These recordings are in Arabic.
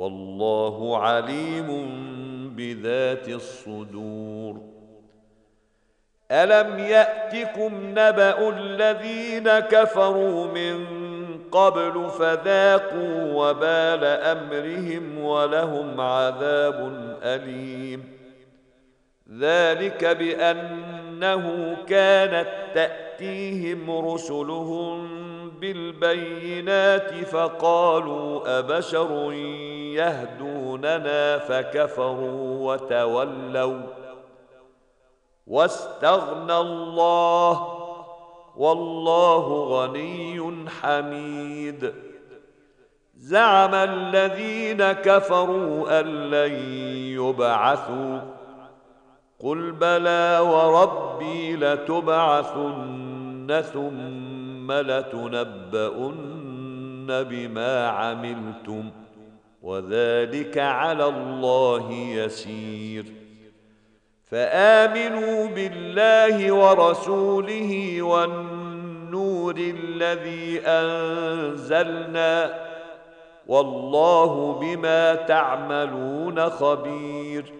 والله عليم بذات الصدور. ألم يأتكم نبأ الذين كفروا من قبل فذاقوا وبال أمرهم ولهم عذاب أليم. ذلك بأنه كانت تأتيهم رسلهم بالبينات فقالوا أبشر يهدوننا فكفروا وتولوا واستغنى الله والله غني حميد زعم الذين كفروا أن لن يبعثوا قل بلى وربي لتبعثن ثم لتنبؤن بما عملتم وذلك على الله يسير فامنوا بالله ورسوله والنور الذي انزلنا والله بما تعملون خبير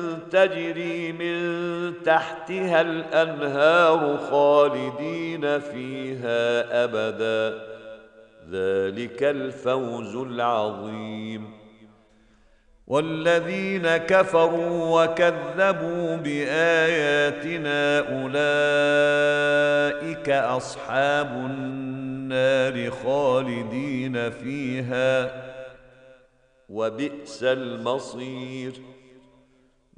تجري من تحتها الأنهار خالدين فيها أبدا. ذلك الفوز العظيم. والذين كفروا وكذبوا بآياتنا أولئك أصحاب النار خالدين فيها. وبئس المصير.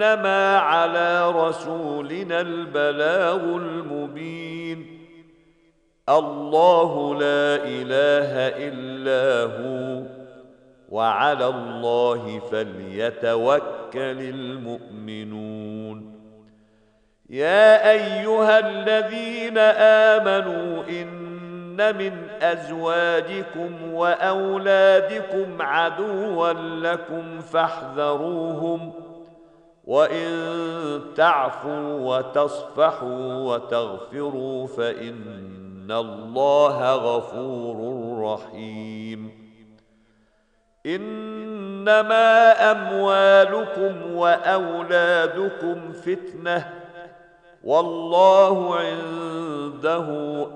فانما على رسولنا البلاغ المبين. الله لا إله إلا هو وعلى الله فليتوكل المؤمنون. يا أيها الذين آمنوا إن من أزواجكم وأولادكم عدوا لكم فاحذروهم وان تعفوا وتصفحوا وتغفروا فان الله غفور رحيم. انما اموالكم واولادكم فتنه والله عنده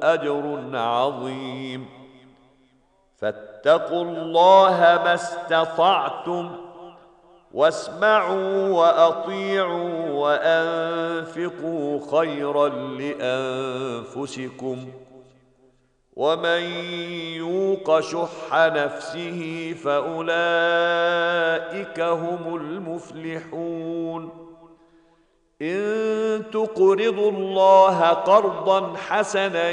اجر عظيم. فاتقوا الله ما استطعتم واسمعوا وأطيعوا وأنفقوا خيرا لأنفسكم ومن يوق شح نفسه فأولئك هم المفلحون إن تقرضوا الله قرضا حسنا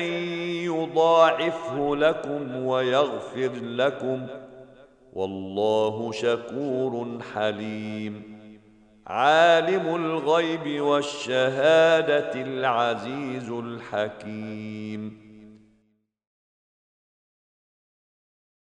يضاعفه لكم ويغفر لكم والله شكور حليم. عالم الغيب والشهادة العزيز الحكيم.